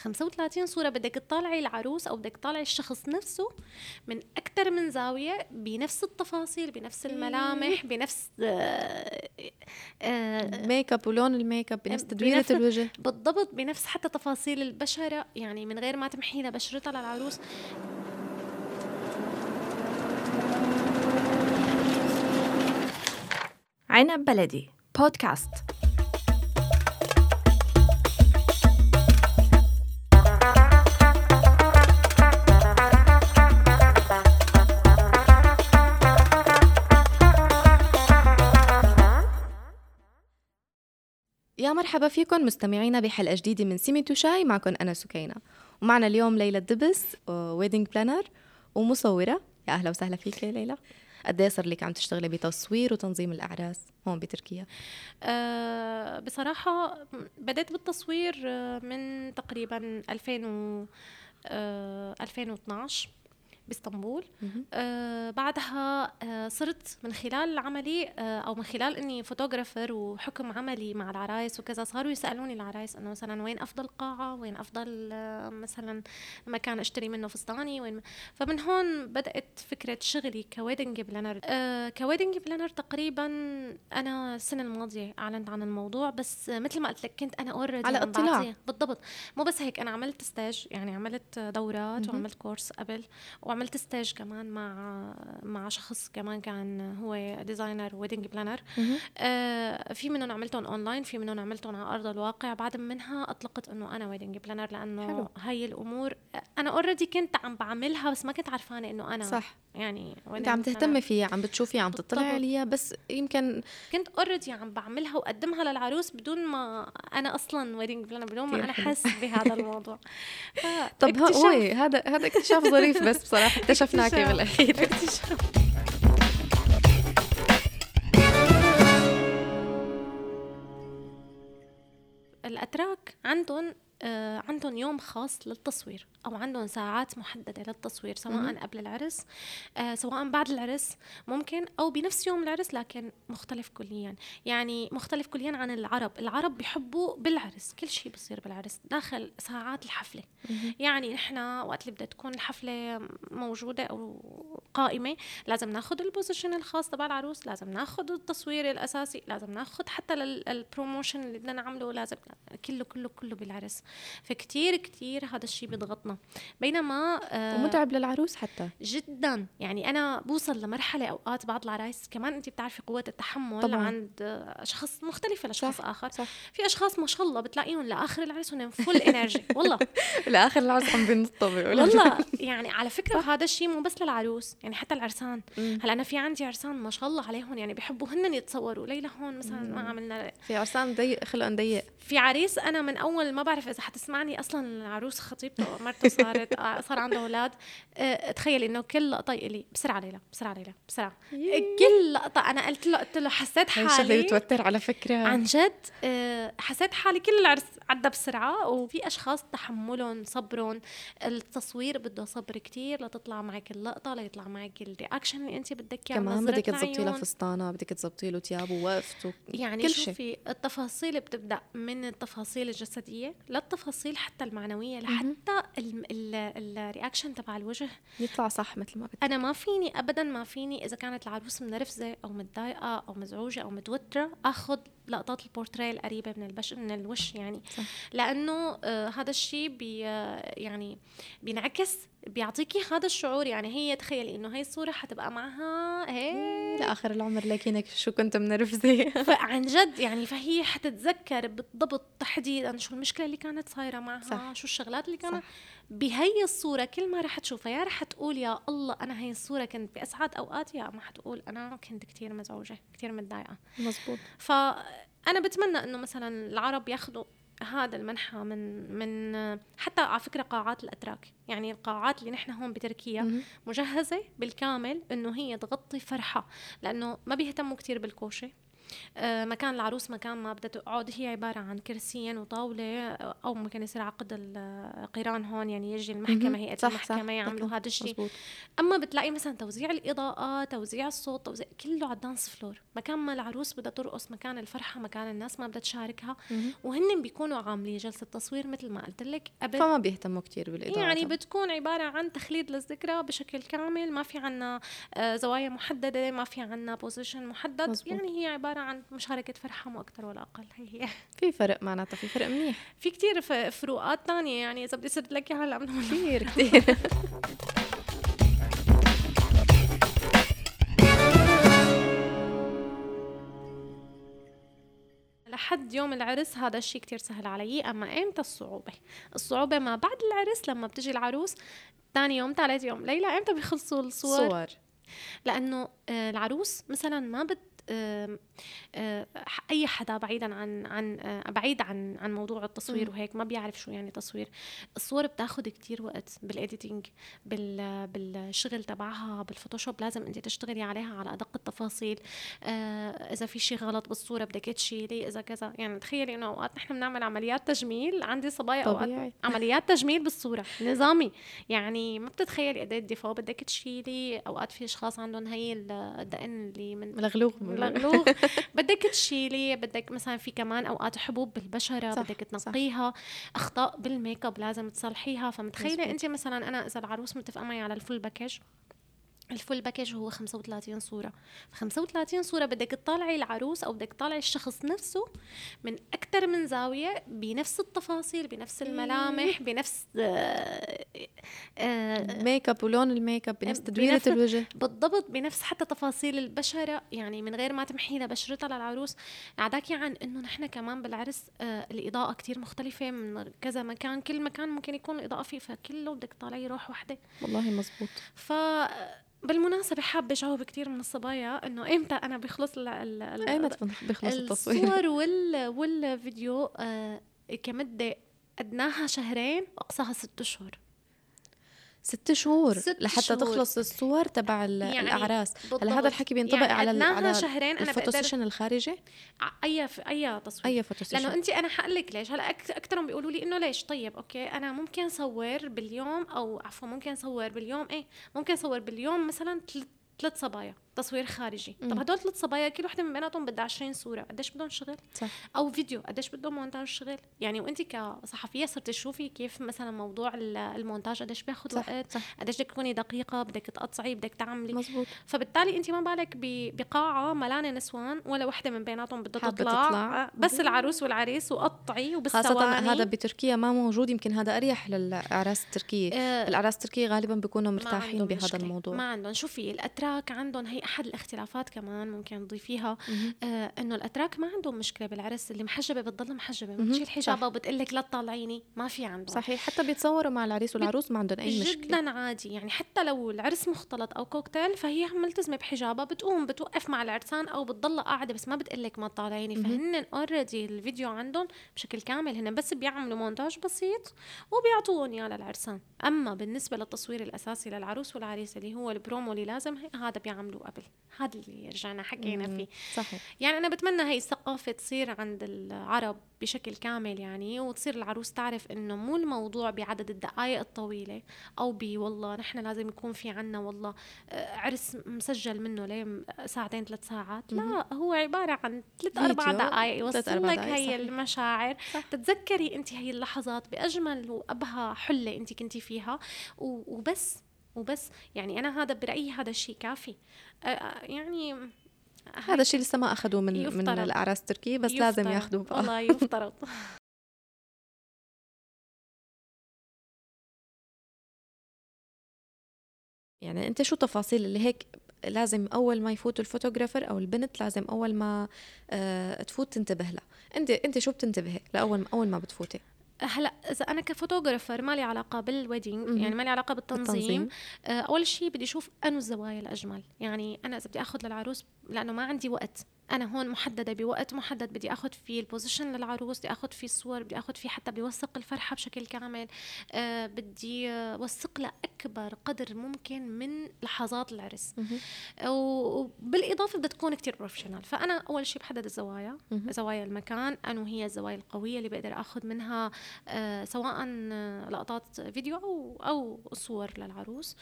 35 صورة بدك تطالعي العروس أو بدك تطالعي الشخص نفسه من أكثر من زاوية بنفس التفاصيل بنفس الملامح بنفس آه، آه، make up ولون الميك اب بنفس تدويره الوجه. بالضبط بنفس حتى تفاصيل البشرة يعني من غير ما تمحي لها بشرتها للعروس. عنب بلدي بودكاست. يا مرحبا فيكم مستمعينا بحلقة جديدة من سيمي شاي. معكم أنا سكينة. ومعنا اليوم ليلى الدبس wedding planner ومصورة. يا أهلا وسهلا فيك ليلى. قد إيه صار لك عم تشتغلي بتصوير وتنظيم الأعراس؟ هون بتركيا؟ أه بصراحة بدأت بالتصوير آه، من تقريبا 2000 و أه 2012 باسطنبول. آه بعدها آه صرت من خلال عملي آه أو من خلال إني photographer وحكم عملي مع العرايس وكذا صاروا يسألوني العرايس إنه مثلا وين أفضل قاعة؟ وين أفضل آه مثلا مكان أشتري منه فستاني؟ وين فمن هون بدأت فكرة شغلي ك wedding planner. آه ك wedding planner تقريبا أنا السنة الماضية أعلنت عن الموضوع بس مثل ما قلت لك كنت أنا already على اطلاع. بالضبط. مو بس هيك أنا عملت stage يعني عملت دورات وعملت كورس قبل وعملت stage كمان مع مع شخص كمان كان هو designer wedding planner آه في منهم عملتهم اونلاين في منهم عملتهم على أرض الواقع. بعد منها أطلقت إنه أنا wedding planner لأنه حلو. هاي الأمور أنا already كنت عم بعملها بس ما كنت عرفانة إنه أنا صح. يعني أنت عم تهتمي فيها عم بتشوفيها عم تطلعي عليها بس يمكن كنت already عم بعملها وأقدمها للعروس بدون ما أنا أصلا wedding planner بدون ما أنا احس بهذا الموضوع. طب هو هذا هذا اكتشاف ظريف بس بصراحة. اكتشفناك بالاخير الأتراك عندهم آه عندهم يوم خاص للتصوير. أو عندهم ساعات محددة للتصوير سواء قبل العرس آه سواء بعد العرس ممكن أو بنفس يوم العرس لكن مختلف كليا. يعني مختلف كليا عن العرب. العرب بيحبوا بالعرس كل شيء بصير بالعرس داخل ساعات الحفلة. يعني نحن وقت اللي بدها تكون الحفله موجودة أو قائمة لازم ناخذ ال position الخاص تبع العروس لازم ناخذ التصوير الأساسي لازم ناخذ حتى ال promotion اللي بدنا نعمله لازم كله كله كله بالعرس. فكتير كتير هذا الشيء بيضغطنا بينما آه ومتعب للعروس حتى. جدا. يعني أنا بوصل لمرحلة أوقات بعض العرايس كمان انت بتعرفي قوة التحمل طبعا. عند أشخاص مختلفة لشخص صح. آخر. صح. في أشخاص ما شاء الله بتلاقيهم لآخر العرس هن full energy والله. لآخر العرس عم بينطوا والله. يعني على فكرة هذا الشيء مو بس للعروس يعني حتى العرسان. هلأ أنا في عندي عرسان ما شاء الله عليهم يعني بيحبوا هن يتصوروا. ليلى هون مثلا ما عملنا في عرسان ضيق خلقهم ضيق. في عريس أنا من أول ما بعرف إذا حتسمعني أصلا العروس خطيبته مرته صارت آه، صار عنده أولاد. أه تخيلي إنه كل لقطة لي بسرعة ليلى بسرعة ليلى بسرعة. كل لقطة أنا قلت له قلت له حسيت حالي شغله بتوتر على فكرة؟ عن جد أه حسيت حالي كل العرس عدى بسرعة. وفي أشخاص تحملهم صبرهم. التصوير بده صبر كتير لتطلع معك اللقطة ليطلع معك الرياكشن اللي أنت بدك اياه كمان بدك تظبطي له فستانه بدك تظبطي له ثيابه ووقفته يعني كل شوفي التفاصيل بتبدأ من التفاصيل الجسدية للتفاصيل حتى المعنوية لحتى ال reaction تبع الوجه. يطلع صح مثل ما بدك أنا ما فيني ابدا ما فيني إذا كانت العروس منرفزة أو متضايقة أو مزعوجة أو متوترة آخذ لقطات البورتريه القريبة من البش من الوش يعني. صح. لأنه آه هذا الشيء بي آه يعني بينعكس بيعطيكي هذا الشعور يعني. هي تخيلي إنه هي الصورة حتبقى معها هيك. لآخر العمر لكنك شو كنت منرفزة. فعن جد يعني فهي حتتذكر بالضبط تحديدا شو المشكلة اللي كانت صايرة معها صح. شو الشغلات اللي كانت. بهي الصورة كل ما رح تشوفها يا رح تقول يا الله أنا هي الصورة كنت بأسعد اوقاتي يا ما حتقول أنا كنت كثير مزعوجة كثير متضايقة. مزبوط. فانا بتمنى إنه مثلا العرب ياخذوا هذا المنحى من من حتى على فكرة قاعات الأتراك. يعني القاعات اللي نحن هون بتركيا مجهزة بالكامل إنه هي تغطي فرحة لأنه ما بيهتموا كثير بالكوشة. مكان العروس مكان ما بدها تقعد هي عبارة عن كرسيين وطاولة آه، أو ممكن يصير عقد القيران هون يعني يجي صح، المحكمة صح. يعملوا هذا الشيء. أما بتلاقي مثلا توزيع الاضاءه توزيع الصوت توزيع كله على الدانس فلور مكان ما العروس بدها ترقص مكان الفرحة مكان الناس ما بدها تشاركها. وهن بيكونوا عاملين جلسة تصوير مثل ما قلت لك قبل فما بيهتموا كتير بالإضاءة يعني. بتكون عبارة عن تخليد للذكرى بشكل كامل ما في عنا آه، زوايا محددة ما في عنا بوزيشن محدد مزبوط. يعني هي عبارة عن مشاركة فرحة مو أكتر ولا أقل هي. هي في فرق معناتها في فرق منيح. في كتير ف- فروقات تانية يعني إذا بدي أسرد لك إياها هلا كثير كثير لحد يوم العرس هذا الشيء كتير سهل علي أما إمتى؟ الصعوبة. الصعوبة ما بعد العرس لما بتجي العروس ثاني يوم ثالث يوم ليلى إمتى بيخلصوا الصور؟ صور. لأنه آه، العروس مثلا ما بت أي حدا بعيدا عن عن آه، بعيد عن عن موضوع التصوير. وهيك ما بيعرف شو يعني تصوير. الصور بتاخذ كتير وقت بال editing بال بالشغل تبعها بال Photoshop لازم أنت تشتغلي عليها على أدق التفاصيل. آه، إذا في شيء غلط بالصورة بدك تشيلي إذا كذا. يعني تخيلي إنه أوقات نحن بنعمل عمليات تجميل عندي صبايا أوقات عمليات تجميل بالصورة نظامي. يعني ما بتتخيلي قد إيه الدفاع بدك تشيلي أوقات في أشخاص عندهم هي ال- الدقن اللي من ملغلوغ. ملغلوغ بدك تشيلي بدك مثلا في كمان أوقات حبوب بالبشرة صح، بدك صح. تنقيها أخطاء بالميك أب لازم تصلحيها فمتخيلة. انت مثلا أنا إذا العروس متفقة معي على ال full package ال full package هو 35 صورة. 35 صورة بدك تطالعي العروس أو بدك تطالعي الشخص نفسه من أكثر من زاوية بنفس التفاصيل بنفس الملامح بنفس آه آه ميك أب ولون الميك أب بنفس تدويرة الوجه. بالضبط بنفس حتى تفاصيل البشرة. يعني من غير ما تمحي لها بشرتها للعروس. عداكي عن إنه نحن كمان بالعرس آه الإضاءة كتير مختلفة من كذا مكان. كل مكان ممكن يكون الإضاءة فيه فكله بدك تطلعي روح واحدة. والله مزبوط. ف بالمناسبة حابة جاوب كتير من الصبايا إنه إمتى أنا بيخلص ال ال ايمتى بيخلص التصوير الصور وال والفيديو آه كمدة أدناها شهرين وأقصاها ست أشهر. ست شهور ست لحتى شهور. تخلص الصور تبع يعني الأعراس. بالضبط. هلا هذا الحكي بينطبق يعني على على شهرين أنا الفوتو بقدر session الخارجي؟ ع- أي أي تصوير. أي photo session لأنه انت أنا حقلك ليش. هلا أكثرهم بيقولوا لي إنه ليش. طيب okay أنا ممكن صور باليوم أو عفوا ممكن صور باليوم إيه؟ ممكن صور باليوم مثلا ثلاث صبايا. تصوير خارجي. مم. طب هدول ثلاث صبايا كل وحدة من بيناتهم بدها 20 صورة. قديش بدهم شغل؟ صح. أو فيديو. قديش بدهم مونتاج شغل؟ يعني وأنت كصحفية صرت تشوفي كيف مثلا موضوع ال- المونتاج قديش بياخذ وقت؟ صح. قديش بدك تكوني دقيقة بدك تقطعي بدك تعملي. مزبوط فبالتالي أنت ما بالك بقاعة ملانة نسوان ولا وحدة من بيناتهم بدها تطلع, تطلع. آه، بس العروس والعريس وقطعي وبالثواني. خاصة هذا بتركيا ما موجود يمكن هذا أريح للأعراس التركية. آه، الأعراس التركية غالبا بيكونوا مرتاحين بهذا. الموضوع. ما عندهم. شوفي الأتراك عندهم هي أحد الاختلافات كمان ممكن تضيفيها. آه إنه الأتراك ما عندهم مشكلة بالعرس اللي محجبة بتضل محجبة. بتشيل. حجابها وبتقول لك لا تطلعيني ما في عندهم صحيح حتى بيتصوروا مع العريس والعروس ما عندهم أي مشكلة جدا عادي يعني حتى لو العرس مختلط أو كوكتيل فهي ملتزمة بحجابها بتقوم بتوقف مع العرسان أو بتضل قاعدة بس ما بتقلك ما تطالعيني مهم. فهن already الفيديو عندهم بشكل كامل هن بس بيعملوا مونتاج بسيط وبيعطوهم إياه للعرسان أما بالنسبة للتصوير الأساسي للعروس والعريس اللي هو البرومو اللي لازم هذا بيعملوه قبل. هذا اللي رجعنا حكينا. فيه. صحيح. يعني أنا بتمنى هاي الثقافة تصير عند العرب بشكل كامل يعني وتصير العروس تعرف إنه مو الموضوع بعدد الدقائق الطويلة أو ب والله نحن لازم يكون في عنا والله آه، عرس مسجل منه ليه ساعتين ثلاث ساعات؟ لا هو عبارة عن ثلاث فيديو، دقائق يوصل لك هي صحيح. المشاعر. صح. تتذكري أنت هي اللحظات بأجمل وأبهى حلة أنت كنتي فيها. وبس. وبس. يعني أنا هذا برأيي هذا الشيء كافي. آه، آه، يعني هذا الشيء لسه ما أخذوه من من يفترض. الأعراس التركية بس لازم يفترض. ياخذوه. بقى والله يفترض. يعني أنت شو تفاصيل اللي هيك لازم أول ما يفوت ال photographer أو البنت لازم أول ما آه تفوت تنتبه لها؟ انت أنت شو بتنتبهي لاول أول ما بتفوتي؟ هلا إذا أنا ك photographer ما لي علاقه بال wedding. يعني ما لي علاقة بالتنظيم التنظيم آه، أول شيء بدي أشوف أنو الزوايا الاجمل يعني أنا إذا بدي آخذ للعروس لأنه ما عندي وقت. أنا هون محددة بوقت محدد بدي اخذ فيه ال position للعروس بدي اخذ فيه الصور بدي اخذ فيه حتى بيوثق الفرحة بشكل كامل. آه بدي اوثق لها اكبر قدر ممكن من لحظات العرس. وبالإضافة بدها تكون كتير بروفيشنال فأنا أول شيء بحدد الزوايا. زوايا المكان انه هي الزوايا القوية اللي بقدر آخذ منها آه سواء لقطات فيديو أو أو صور للعروس.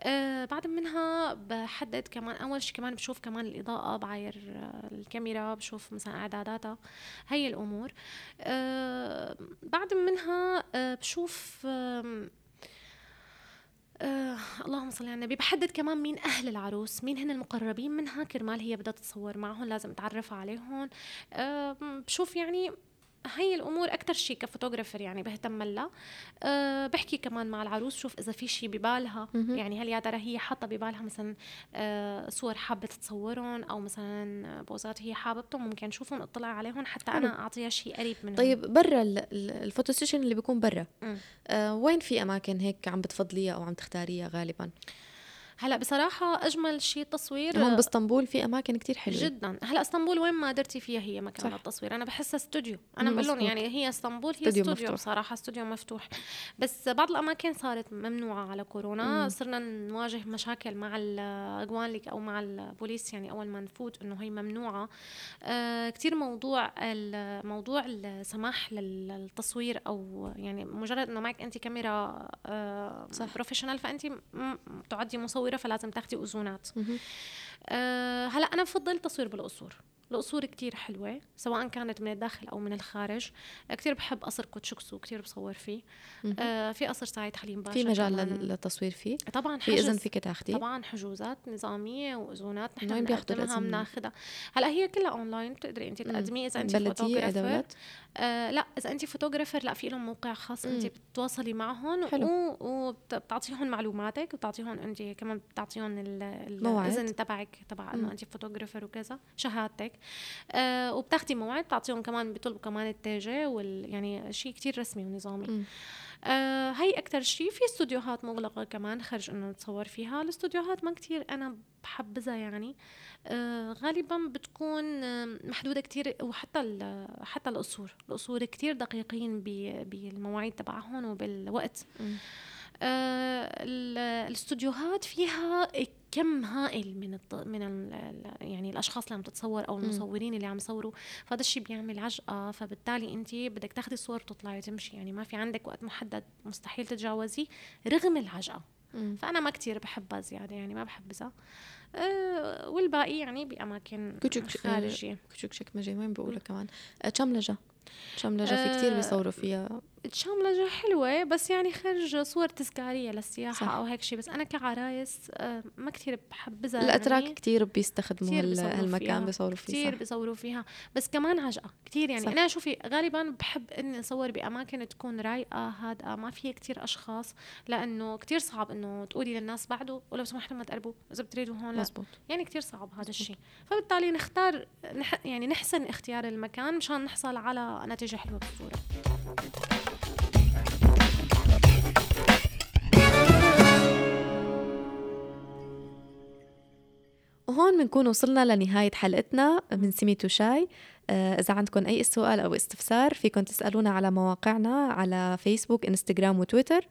آه بعد منها بحدد كمان أول شيء كمان بشوف كمان الإضاءة بعاير الكاميرا بشوف مثلا اعداداتها هي الأمور. آه بعد منها آه بشوف آه آه اللهم صل على النبي بحدد كمان مين أهل العروس مين هن المقربين منها. كرمال هي بدها تتصور معهم لازم اتعرف عليهم. آه بشوف يعني هي الأمور أكثر شيء كفوتوغرافر يعني بهتم لها. أه بحكي كمان مع العروس شوف إذا في شيء ببالها يعني هل يا ترى هي حاطة ببالها مثلا أه صور حابة تتصورهم أو مثلا بوزات هي حاببتهم ممكن نشوفهم اطلع عليهم حتى حلو. أنا أعطيها شيء قريب منهم. طيب برا ال photo session اللي بيكون برا أه وين في أماكن هيك عم بتفضليها أو عم تختاريها غالبا؟ هلا بصراحة أجمل شيء تصوير هون باسطنبول في أماكن كتير حلوة. جدا. هلا اسطنبول وين ما درتي فيها هي مكان صح. التصوير أنا بحسها استوديو أنا بقول لهم يعني هي اسطنبول هي استوديو, استوديو بصراحة استوديو مفتوح. بس بعض الأماكن صارت ممنوعة على كورونا. مم. صرنا نواجه مشاكل مع ال güvenlik أو مع البوليس يعني أول ما نفوت إنه هي ممنوعة. آه كتير موضوع موضوع السماح للتصوير أو يعني مجرد إنه معك أنت كاميرا آه professional فأنت تعدي مصور مصوره فلازم تاخدي أذونات. أه هلا أنا بفضل تصوير بالقصور. القصور كتير حلوة سواء كانت من الداخل أو من الخارج. كتير بحب قصر كوتشوكسو كتير بصور فيه. آه في قصر سعيد حليم باشا في مجال للتصوير فيه؟ طبعا في إذن فيك تاخدي؟ طبعا حجوزات نظامية وأذونات نحن وين بياخذوا بناخذها هلأ هي كلها أونلاين بتقدري أنت تقدمي إذا أنت photographer آه لأ إذا أنت photographer لأ في لهم موقع خاص أنت بتتواصلي معهم وبتعطيهم معلوماتك وبتعطيهم أنت كمان بتعطيهم الإذن تبعك تبع إنه أنت photographer وكذا شهادتك. آه وبتاخدي موعد بتعطيهم كمان بيطلبوا كمان التاجة وال يعني شيء كتير رسمي ونظامي. آه هي أكثر شيء. في استوديوهات مغلقة كمان خرج إنه نتصور فيها. الاستوديوهات ما كتير أنا بحبذها يعني. آه غالبا بتكون محدودة كتير وحتى حتى القصور. القصور كتير دقيقين بالمواعيد تبعهم وبالوقت. آه الاستوديوهات فيها كم هائل من الط... من ال... يعني الأشخاص اللي عم تتصور أو المصورين اللي عم يصوروا. فهذا الشيء بيعمل عجقة. فبالتالي أنت بدك تاخذي صور وتطلعي تمشي يعني ما في عندك وقت محدد مستحيل تتجاوزيه رغم العجقة. فأنا ما كتير بحبها زياده يعني ما بحبها أه والباقي يعني بأماكن خارجية. كتشك شك مجي وين بقولوا كمان تشملجه تشملجه في كتير بيصوروا فيها؟ تشاملجة حلوة بس يعني خرج صور تذكارية للسياحة صح. أو هيك شيء بس أنا كعرايس آه، ما كثير بحبذها الأتراك يعني كثير بيستخدموا هالمكان بيصوروا فيه كثير بيصوروا فيها بس كمان عجقة كثير يعني. صح. أنا شوفي غالبا بحب إني أصور بأماكن تكون رايقة هادئة ما فيها كثير أشخاص لأنه كثير صعب إنه تقولي للناس بعده ولو سمحتوا ما تقربوا إذا بتريدوا هون. مزبوط. يعني كثير صعب هذا الشيء فبالتالي نختار نح يعني نحسن اختيار المكان مشان نحصل على نتيجة حلوة بالصورة وهون بنكون وصلنا لنهاية حلقتنا من سميتو شاي. آه، إذا عندكم أي سؤال أو استفسار فيكم تسألونا على مواقعنا على فيسبوك إنستغرام وتويتر.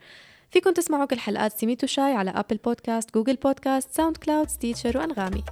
فيكم تسمعوا كل حلقات سميت وشاي على أبل بودكاست جوجل بودكاست ساوند كلاود ستيتشر وأنغامي.